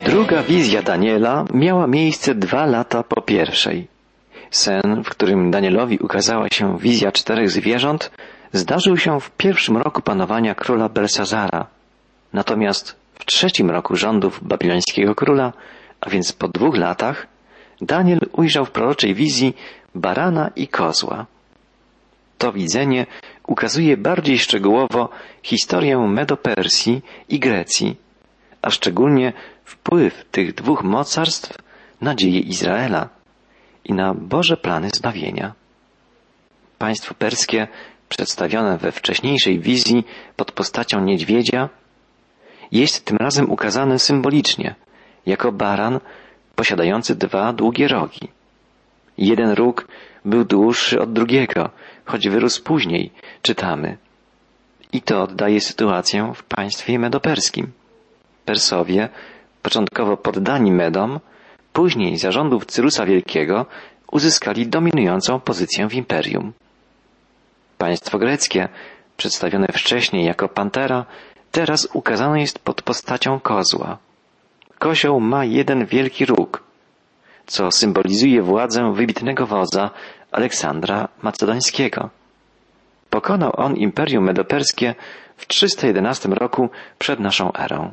Druga wizja Daniela miała miejsce dwa lata po pierwszej. Sen, w którym Danielowi ukazała się wizja czterech zwierząt, zdarzył się w pierwszym roku panowania króla Belsazara. Natomiast w trzecim roku rządów babilońskiego króla, a więc po dwóch latach, Daniel ujrzał w proroczej wizji barana i kozła. To widzenie ukazuje bardziej szczegółowo historię Medopersji i Grecji, a szczególnie wpływ tych dwóch mocarstw na dzieje Izraela i na Boże plany zbawienia. Państwo perskie, przedstawione we wcześniejszej wizji pod postacią niedźwiedzia, jest tym razem ukazane symbolicznie, jako baran posiadający dwa długie rogi. Jeden róg był dłuższy od drugiego, choć wyrósł później, czytamy. I to oddaje sytuację w państwie medoperskim. Persowie, początkowo poddani Medom, później zarządów Cyrusa Wielkiego, uzyskali dominującą pozycję w imperium. Państwo greckie, przedstawione wcześniej jako pantera, teraz ukazane jest pod postacią kozła. Kozioł ma jeden wielki róg, co symbolizuje władzę wybitnego wodza Aleksandra Macedońskiego. Pokonał on Imperium Medoperskie w 311 roku przed naszą erą.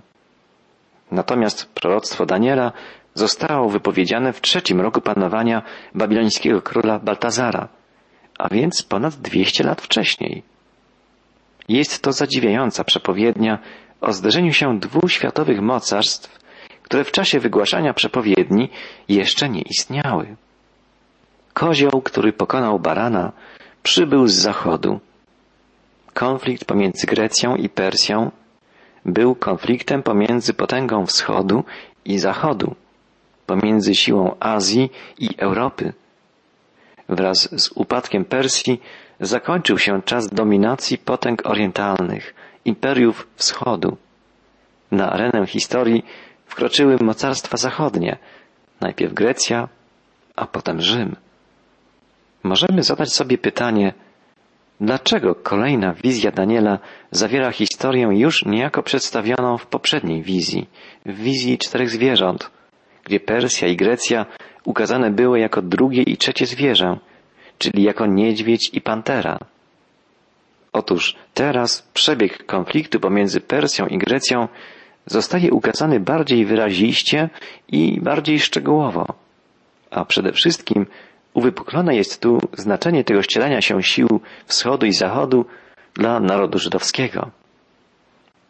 Natomiast proroctwo Daniela zostało wypowiedziane w trzecim roku panowania babilońskiego króla Baltazara, a więc ponad 200 lat wcześniej. Jest to zadziwiająca przepowiednia o zderzeniu się dwóch światowych mocarstw, które w czasie wygłaszania przepowiedni jeszcze nie istniały. Kozioł, który pokonał barana, przybył z zachodu. Konflikt pomiędzy Grecją i Persją był konfliktem pomiędzy potęgą wschodu i zachodu, pomiędzy siłą Azji i Europy. Wraz z upadkiem Persji zakończył się czas dominacji potęg orientalnych, imperiów wschodu. Na arenę historii wkroczyły mocarstwa zachodnie, najpierw Grecja, a potem Rzym. Możemy zadać sobie pytanie, dlaczego kolejna wizja Daniela zawiera historię już niejako przedstawioną w poprzedniej wizji, w wizji czterech zwierząt, gdzie Persja i Grecja ukazane były jako drugie i trzecie zwierzę, czyli jako niedźwiedź i pantera. Otóż teraz przebieg konfliktu pomiędzy Persją i Grecją zostaje ukazany bardziej wyraziście i bardziej szczegółowo. A przede wszystkim uwypuklone jest tu znaczenie tego ścielania się sił wschodu i zachodu dla narodu żydowskiego.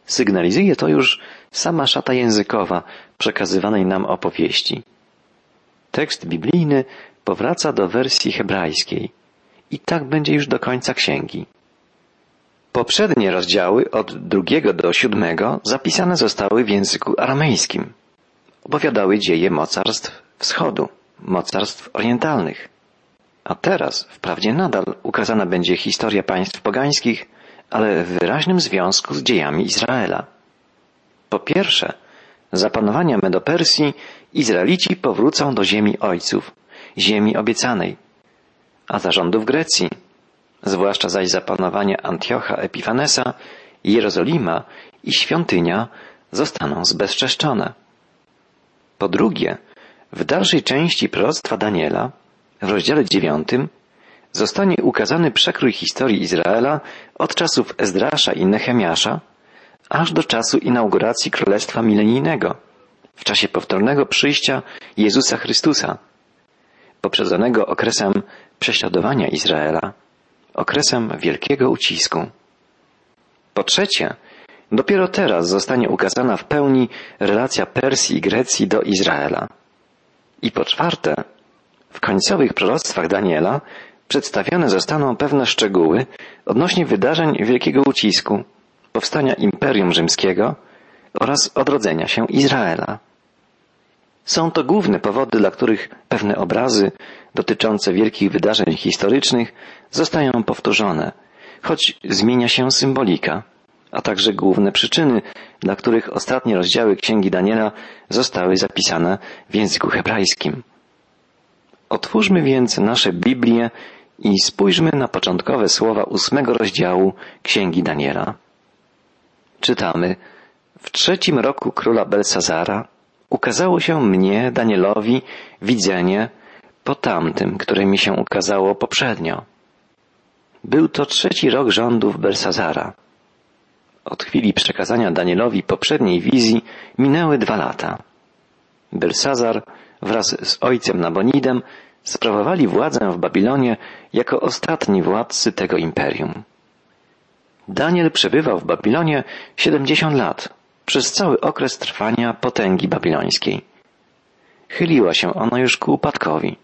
Sygnalizuje to już sama szata językowa przekazywanej nam opowieści. Tekst biblijny powraca do wersji hebrajskiej i tak będzie już do końca księgi. Poprzednie rozdziały od drugiego do siódmego zapisane zostały w języku aramejskim. Opowiadały dzieje mocarstw wschodu, mocarstw orientalnych. A teraz, wprawdzie nadal ukazana będzie historia państw pogańskich, ale w wyraźnym związku z dziejami Izraela. Po pierwsze, za panowania Medopersji Izraelici powrócą do ziemi ojców, ziemi obiecanej, a za rządów Grecji zwłaszcza zaś za panowania Antiocha Epifanesa, Jerozolima i świątynia zostaną zbezczeszczone. Po drugie, w dalszej części proroctwa Daniela, w rozdziale dziewiątym, zostanie ukazany przekrój historii Izraela od czasów Ezdrasza i Nehemiasza, aż do czasu inauguracji Królestwa Milenijnego, w czasie powtórnego przyjścia Jezusa Chrystusa, poprzedzonego okresem prześladowania Izraela, okresem wielkiego ucisku. Po trzecie, dopiero teraz zostanie ukazana w pełni relacja Persji i Grecji do Izraela. I po czwarte, w końcowych proroctwach Daniela przedstawione zostaną pewne szczegóły odnośnie wydarzeń wielkiego ucisku, powstania Imperium Rzymskiego oraz odrodzenia się Izraela. Są to główne powody, dla których pewne obrazy dotyczące wielkich wydarzeń historycznych zostają powtórzone, choć zmienia się symbolika, a także główne przyczyny, dla których ostatnie rozdziały Księgi Daniela zostały zapisane w języku hebrajskim. Otwórzmy więc nasze Biblię i spójrzmy na początkowe słowa ósmego rozdziału Księgi Daniela. Czytamy, w trzecim roku króla Belsazara, ukazało się mnie, Danielowi, widzenie po tamtym, które mi się ukazało poprzednio. Był to trzeci rok rządów Belsazara. Od chwili przekazania Danielowi poprzedniej wizji minęły dwa lata. Belsazar wraz z ojcem Nabonidem sprawowali władzę w Babilonie jako ostatni władcy tego imperium. Daniel przebywał w Babilonie 70 lat, przez cały okres trwania potęgi babilońskiej. Chyliła się ona już ku upadkowi.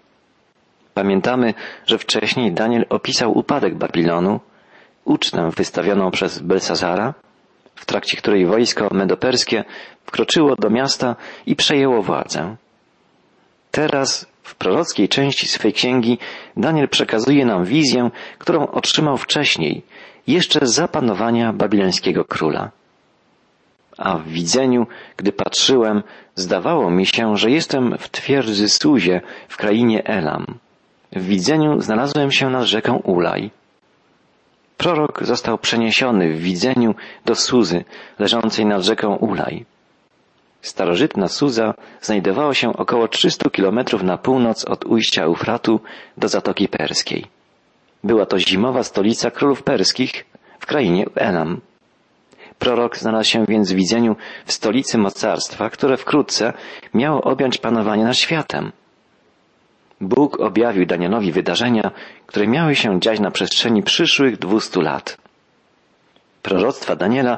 Pamiętamy, że wcześniej Daniel opisał upadek Babilonu, ucztę wystawioną przez Belsazara, w trakcie której wojsko medoperskie wkroczyło do miasta i przejęło władzę. Teraz w prorockiej części swej księgi Daniel przekazuje nam wizję, którą otrzymał wcześniej, jeszcze za panowania babilońskiego króla. A w widzeniu, gdy patrzyłem, zdawało mi się, że jestem w twierdzy Suzie w krainie Elam. W widzeniu znalazłem się nad rzeką Ulaj. Prorok został przeniesiony w widzeniu do Suzy, leżącej nad rzeką Ulaj. Starożytna Suza znajdowała się około 300 kilometrów na północ od ujścia Eufratu do Zatoki Perskiej. Była to zimowa stolica królów perskich w krainie Elam. Prorok znalazł się więc w widzeniu w stolicy mocarstwa, które wkrótce miało objąć panowanie nad światem. Bóg objawił Danielowi wydarzenia, które miały się dziać na przestrzeni przyszłych dwustu lat. Proroctwa Daniela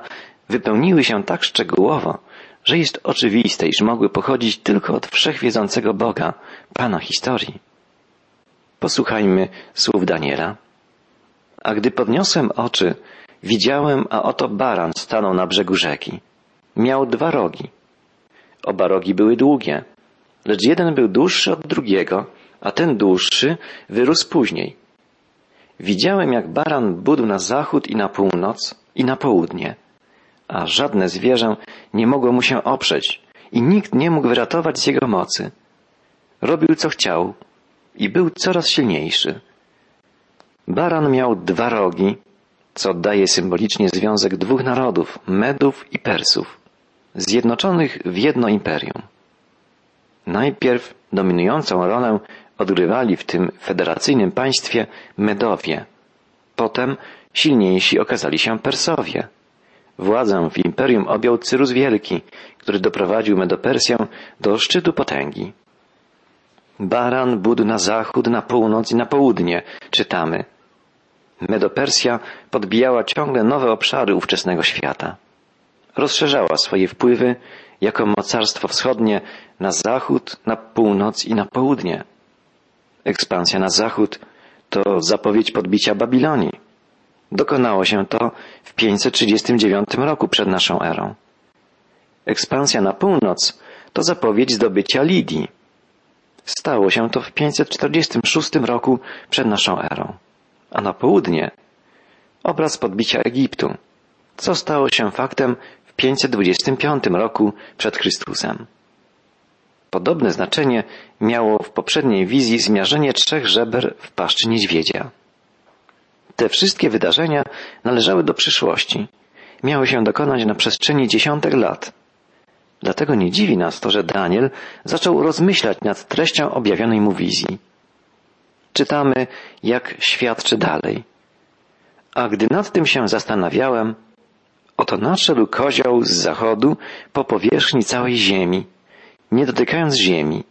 wypełniły się tak szczegółowo, że jest oczywiste, iż mogły pochodzić tylko od wszechwiedzącego Boga, Pana historii. Posłuchajmy słów Daniela. A gdy podniosłem oczy, widziałem, a oto baran stanął na brzegu rzeki. Miał dwa rogi. Oba rogi były długie, lecz jeden był dłuższy od drugiego, a ten dłuższy wyrósł później. Widziałem, jak baran budł na zachód i na północ i na południe, a żadne zwierzę nie mogło mu się oprzeć i nikt nie mógł wyratować z jego mocy. Robił co chciał i był coraz silniejszy. Baran miał dwa rogi, co oddaje symbolicznie związek dwóch narodów, Medów i Persów, zjednoczonych w jedno imperium. Najpierw dominującą rolę odgrywali w tym federacyjnym państwie Medowie. Potem silniejsi okazali się Persowie. Władzę w imperium objął Cyrus Wielki, który doprowadził Medopersję do szczytu potęgi. Baran budł na zachód, na północ i na południe, czytamy. Medopersja podbijała ciągle nowe obszary ówczesnego świata. Rozszerzała swoje wpływy jako mocarstwo wschodnie na zachód, na północ i na południe. Ekspansja na zachód to zapowiedź podbicia Babilonii. Dokonało się to w 539 roku przed naszą erą. Ekspansja na północ to zapowiedź zdobycia Lidii. Stało się to w 546 roku przed naszą erą. A na południe obraz podbicia Egiptu, co stało się faktem w 525 roku przed Chrystusem. Podobne znaczenie miało w poprzedniej wizji zmiażenie trzech żeber w paszczy niedźwiedzia. Te wszystkie wydarzenia należały do przyszłości. Miały się dokonać na przestrzeni dziesiątek lat. Dlatego nie dziwi nas to, że Daniel zaczął rozmyślać nad treścią objawionej mu wizji. Czytamy, jak świadczy dalej. A gdy nad tym się zastanawiałem, oto nadszedł kozioł z zachodu po powierzchni całej ziemi nie dotykając ziemi.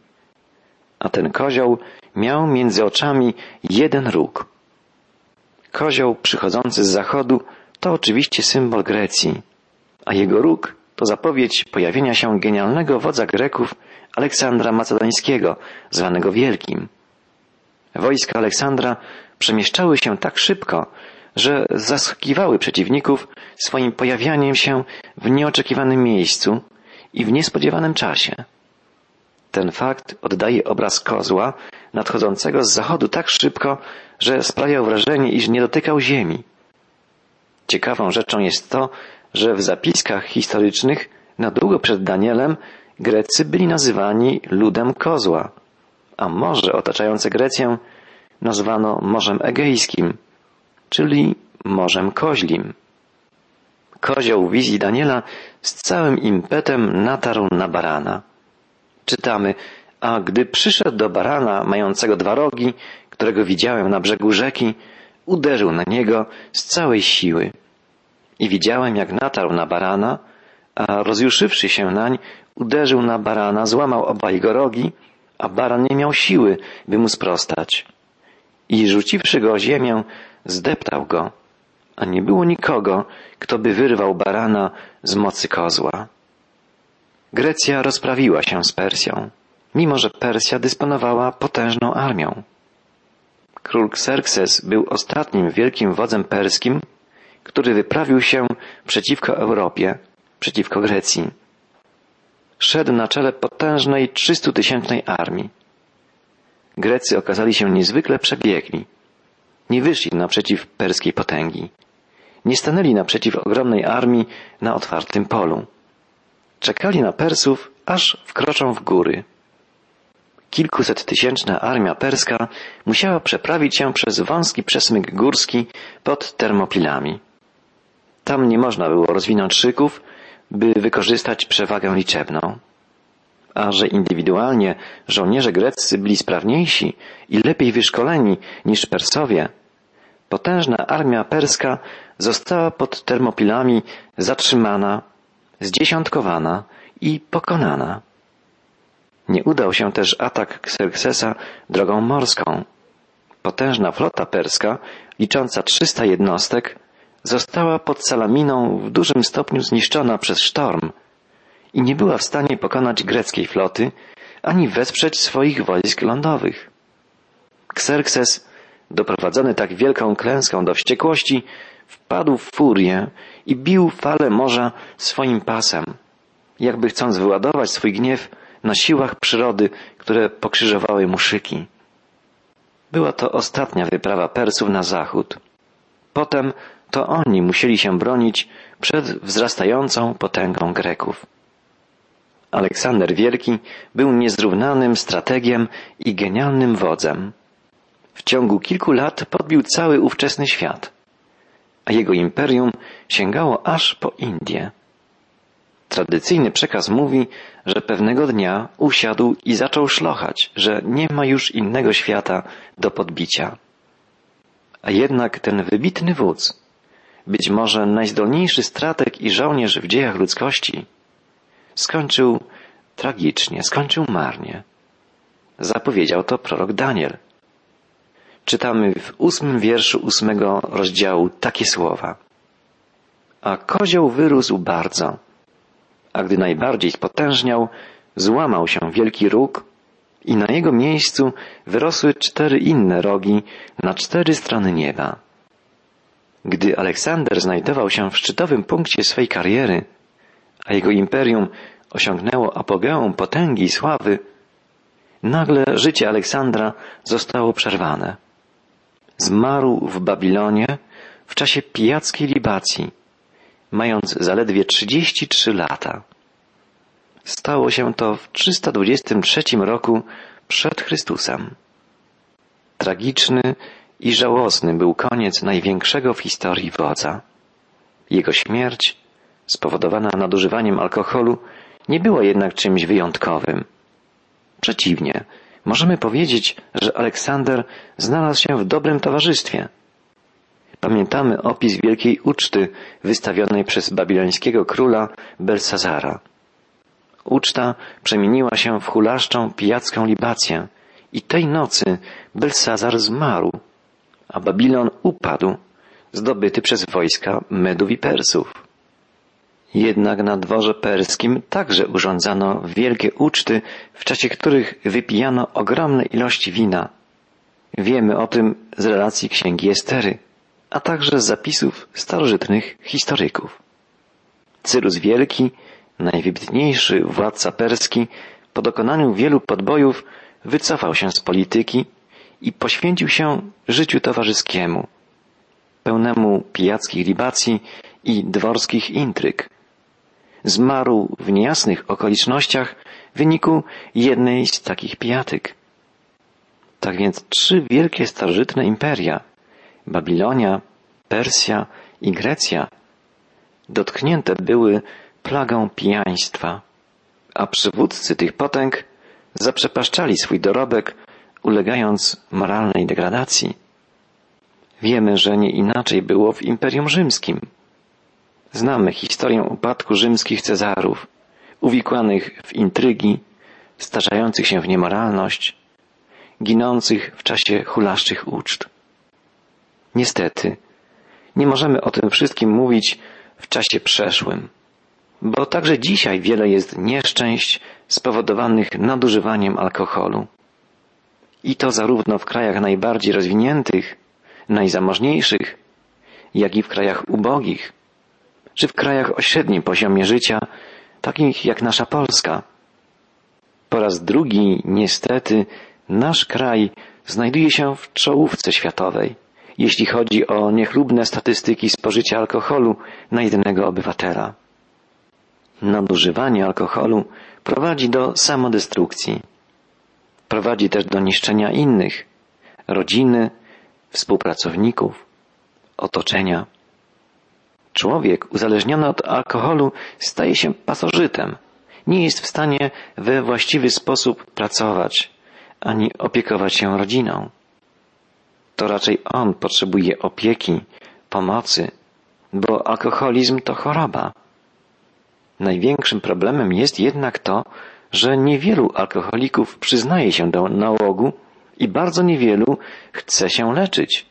A ten kozioł miał między oczami jeden róg. Kozioł przychodzący z zachodu to oczywiście symbol Grecji, a jego róg to zapowiedź pojawienia się genialnego wodza Greków Aleksandra Macedońskiego, zwanego Wielkim. Wojska Aleksandra przemieszczały się tak szybko, że zaskakiwały przeciwników swoim pojawianiem się w nieoczekiwanym miejscu i w niespodziewanym czasie. Ten fakt oddaje obraz kozła nadchodzącego z zachodu tak szybko, że sprawiał wrażenie, iż nie dotykał ziemi. Ciekawą rzeczą jest to, że w zapiskach historycznych na długo przed Danielem Grecy byli nazywani ludem kozła, a morze otaczające Grecję nazwano Morzem Egejskim, czyli Morzem Koźlim. Kozioł wizji Daniela z całym impetem natarł na barana. Czytamy, a gdy przyszedł do barana mającego dwa rogi, którego widziałem na brzegu rzeki, uderzył na niego z całej siły. I widziałem, jak natarł na barana, a rozjuszywszy się nań, uderzył na barana, złamał obaj jego rogi, a baran nie miał siły, by mu sprostać. I rzuciwszy go o ziemię, zdeptał go, a nie było nikogo, kto by wyrwał barana z mocy kozła. Grecja rozprawiła się z Persją, mimo że Persja dysponowała potężną armią. Król Xerxes był ostatnim wielkim wodzem perskim, który wyprawił się przeciwko Europie, przeciwko Grecji. Szedł na czele potężnej trzystutysięcznej armii. Grecy okazali się niezwykle przebiegli. Nie wyszli naprzeciw perskiej potęgi. Nie stanęli naprzeciw ogromnej armii na otwartym polu. Czekali na Persów, aż wkroczą w góry. Kilkuset tysięczna armia perska musiała przeprawić się przez wąski przesmyk górski pod Termopilami. Tam nie można było rozwinąć szyków, by wykorzystać przewagę liczebną. A że indywidualnie żołnierze greccy byli sprawniejsi i lepiej wyszkoleni niż Persowie, potężna armia perska została pod Termopilami zatrzymana, zdziesiątkowana i pokonana. Nie udał się też atak Xerxesa drogą morską. Potężna flota perska, licząca 300 jednostek, została pod Salaminą w dużym stopniu zniszczona przez sztorm i nie była w stanie pokonać greckiej floty ani wesprzeć swoich wojsk lądowych. Xerxes, doprowadzony tak wielką klęską do wściekłości, wpadł w furię i bił fale morza swoim pasem, jakby chcąc wyładować swój gniew na siłach przyrody, które pokrzyżowały mu szyki. Była to ostatnia wyprawa Persów na zachód. Potem to oni musieli się bronić przed wzrastającą potęgą Greków. Aleksander Wielki był niezrównanym strategiem i genialnym wodzem. W ciągu kilku lat podbił cały ówczesny świat, a jego imperium sięgało aż po Indię. Tradycyjny przekaz mówi, że pewnego dnia usiadł i zaczął szlochać, że nie ma już innego świata do podbicia. A jednak ten wybitny wódz, być może najzdolniejszy strateg i żołnierz w dziejach ludzkości, skończył tragicznie, skończył marnie. Zapowiedział to prorok Daniel. Czytamy w ósmym wierszu ósmego rozdziału takie słowa. A kozioł wyrósł bardzo, a gdy najbardziej spotężniał, złamał się wielki róg i na jego miejscu wyrosły cztery inne rogi na cztery strony nieba. Gdy Aleksander znajdował się w szczytowym punkcie swej kariery, a jego imperium osiągnęło apogeum potęgi i sławy, nagle życie Aleksandra zostało przerwane. Zmarł w Babilonie w czasie pijackiej libacji, mając zaledwie 33 lata. Stało się to w 323 roku przed Chrystusem. Tragiczny i żałosny był koniec największego w historii wodza. Jego śmierć, spowodowana nadużywaniem alkoholu, nie była jednak czymś wyjątkowym. Przeciwnie, możemy powiedzieć, że Aleksander znalazł się w dobrym towarzystwie. Pamiętamy opis wielkiej uczty wystawionej przez babilońskiego króla Belsazara. Uczta przemieniła się w hulaszczą pijacką libację i tej nocy Belsazar zmarł, a Babilon upadł, zdobyty przez wojska Medów i Persów. Jednak na dworze perskim także urządzano wielkie uczty, w czasie których wypijano ogromne ilości wina. Wiemy o tym z relacji księgi Estery, a także z zapisów starożytnych historyków. Cyrus Wielki, najwybitniejszy władca perski, po dokonaniu wielu podbojów wycofał się z polityki i poświęcił się życiu towarzyskiemu, pełnemu pijackich libacji i dworskich intryg. Zmarł w niejasnych okolicznościach w wyniku jednej z takich pijatyk. Tak więc trzy wielkie starożytne imperia Babilonia, Persja i Grecja dotknięte były plagą pijaństwa, a przywódcy tych potęg zaprzepaszczali swój dorobek, ulegając moralnej degradacji. Wiemy, że nie inaczej było w Imperium Rzymskim. Znamy historię upadku rzymskich cezarów, uwikłanych w intrygi, starzających się w niemoralność, ginących w czasie hulaszczych uczt. Niestety, nie możemy o tym wszystkim mówić w czasie przeszłym, bo także dzisiaj wiele jest nieszczęść spowodowanych nadużywaniem alkoholu. I to zarówno w krajach najbardziej rozwiniętych, najzamożniejszych, jak i w krajach ubogich, czy w krajach o średnim poziomie życia, takich jak nasza Polska. Po raz drugi, niestety, nasz kraj znajduje się w czołówce światowej, jeśli chodzi o niechlubne statystyki spożycia alkoholu na jednego obywatela. Nadużywanie alkoholu prowadzi do samodestrukcji. Prowadzi też do niszczenia innych, rodziny, współpracowników, otoczenia. Człowiek uzależniony od alkoholu staje się pasożytem. Nie jest w stanie we właściwy sposób pracować, ani opiekować się rodziną. To raczej on potrzebuje opieki, pomocy, bo alkoholizm to choroba. Największym problemem jest jednak to, że niewielu alkoholików przyznaje się do nałogu i bardzo niewielu chce się leczyć.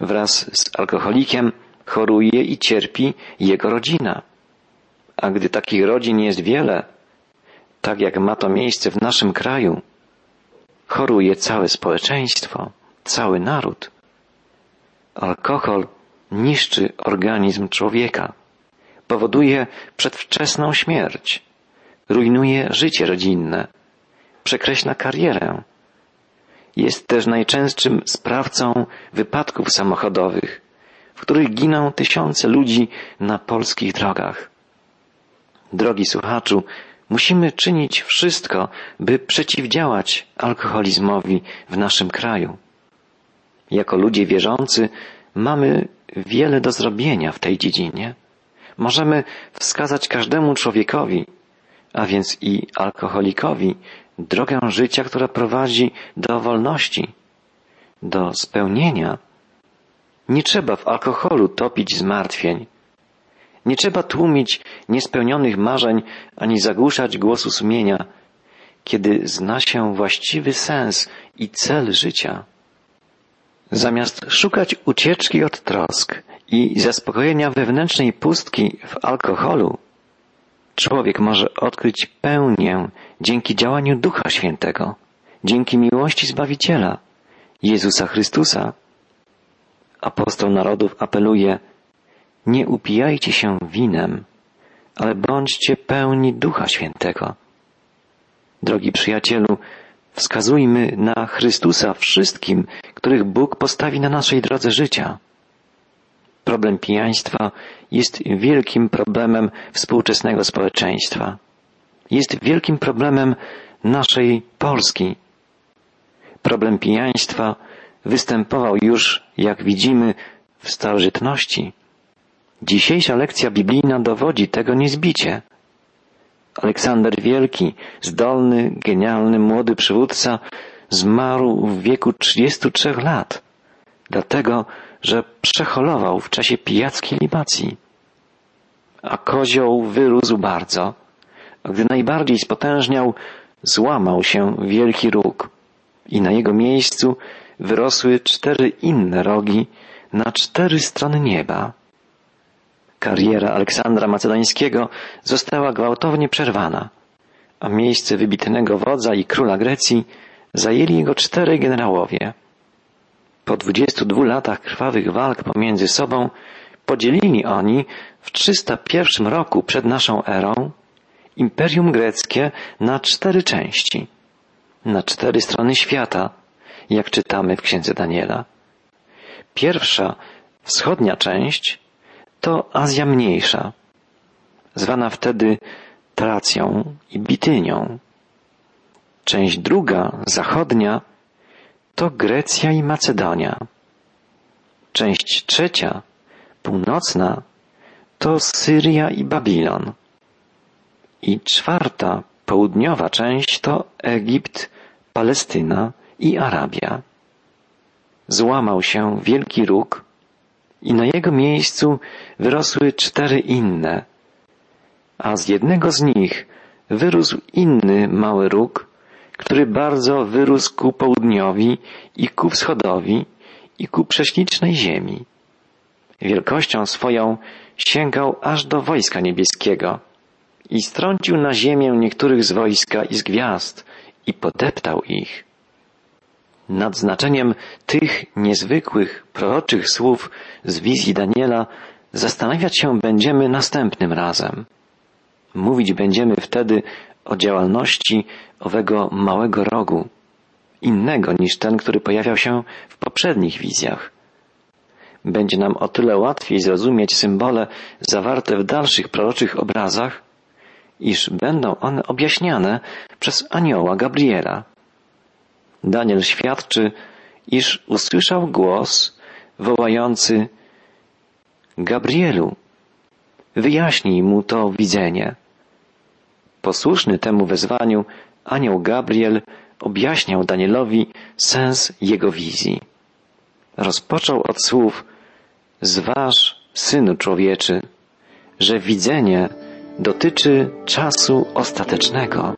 Wraz z alkoholikiem choruje i cierpi jego rodzina. A gdy takich rodzin jest wiele, tak jak ma to miejsce w naszym kraju, choruje całe społeczeństwo, cały naród. Alkohol niszczy organizm człowieka, powoduje przedwczesną śmierć, rujnuje życie rodzinne, przekreśla karierę. Jest też najczęstszym sprawcą wypadków samochodowych, w których giną tysiące ludzi na polskich drogach. Drogi słuchaczu, musimy czynić wszystko, by przeciwdziałać alkoholizmowi w naszym kraju. Jako ludzie wierzący mamy wiele do zrobienia w tej dziedzinie. Możemy wskazać każdemu człowiekowi, a więc i alkoholikowi, drogę życia, która prowadzi do wolności, do spełnienia. Nie trzeba w alkoholu topić zmartwień. Nie trzeba tłumić niespełnionych marzeń ani zagłuszać głosu sumienia, kiedy zna się właściwy sens i cel życia. Zamiast szukać ucieczki od trosk i zaspokojenia wewnętrznej pustki w alkoholu, człowiek może odkryć pełnię dzięki działaniu Ducha Świętego, dzięki miłości Zbawiciela, Jezusa Chrystusa. Apostoł narodów apeluje, nie upijajcie się winem, ale bądźcie pełni Ducha Świętego. Drogi przyjacielu, wskazujmy na Chrystusa wszystkim, których Bóg postawi na naszej drodze życia. Problem pijaństwa jest wielkim problemem współczesnego społeczeństwa. Jest wielkim problemem naszej Polski. Problem pijaństwa występował już, jak widzimy, w starożytności. Dzisiejsza lekcja biblijna dowodzi tego niezbicie. Aleksander Wielki, zdolny, genialny, młody przywódca, zmarł w wieku 33 lat, dlatego, że przeholował w czasie pijackiej libacji. A kozioł wyrósł bardzo, a gdy najbardziej spotężniał, złamał się wielki róg i na jego miejscu wyrosły cztery inne rogi na cztery strony nieba. Kariera Aleksandra Macedońskiego została gwałtownie przerwana, a miejsce wybitnego wodza i króla Grecji zajęli jego czterej generałowie. Po 22 latach krwawych walk pomiędzy sobą podzielili oni w 301 roku przed naszą erą Imperium Greckie na cztery części, na cztery strony świata, jak czytamy w księdze Daniela. Pierwsza, wschodnia część to Azja Mniejsza, zwana wtedy Tracją i Bitynią. Część druga, zachodnia, to Grecja i Macedonia. Część trzecia, północna, to Syria i Babilon. I czwarta, Południowa część to Egipt, Palestyna i Arabia. Złamał się wielki róg i na jego miejscu wyrosły cztery inne, a z jednego z nich wyrósł inny mały róg, który bardzo wyrósł ku południowi i ku wschodowi i ku prześlicznej ziemi. Wielkością swoją sięgał aż do wojska niebieskiego i strącił na ziemię niektórych z wojska i z gwiazd i podeptał ich. Nad znaczeniem tych niezwykłych, proroczych słów z wizji Daniela zastanawiać się będziemy następnym razem. Mówić będziemy wtedy o działalności owego małego rogu, innego niż ten, który pojawiał się w poprzednich wizjach. Będzie nam o tyle łatwiej zrozumieć symbole zawarte w dalszych proroczych obrazach, iż będą one objaśniane przez anioła Gabriela. Daniel świadczy, iż usłyszał głos wołający Gabrielu, wyjaśnij mu to widzenie. Posłuszny temu wezwaniu, anioł Gabriel objaśniał Danielowi sens jego wizji. Rozpoczął od słów Zważ, synu człowieczy, że widzenie dotyczy czasu ostatecznego.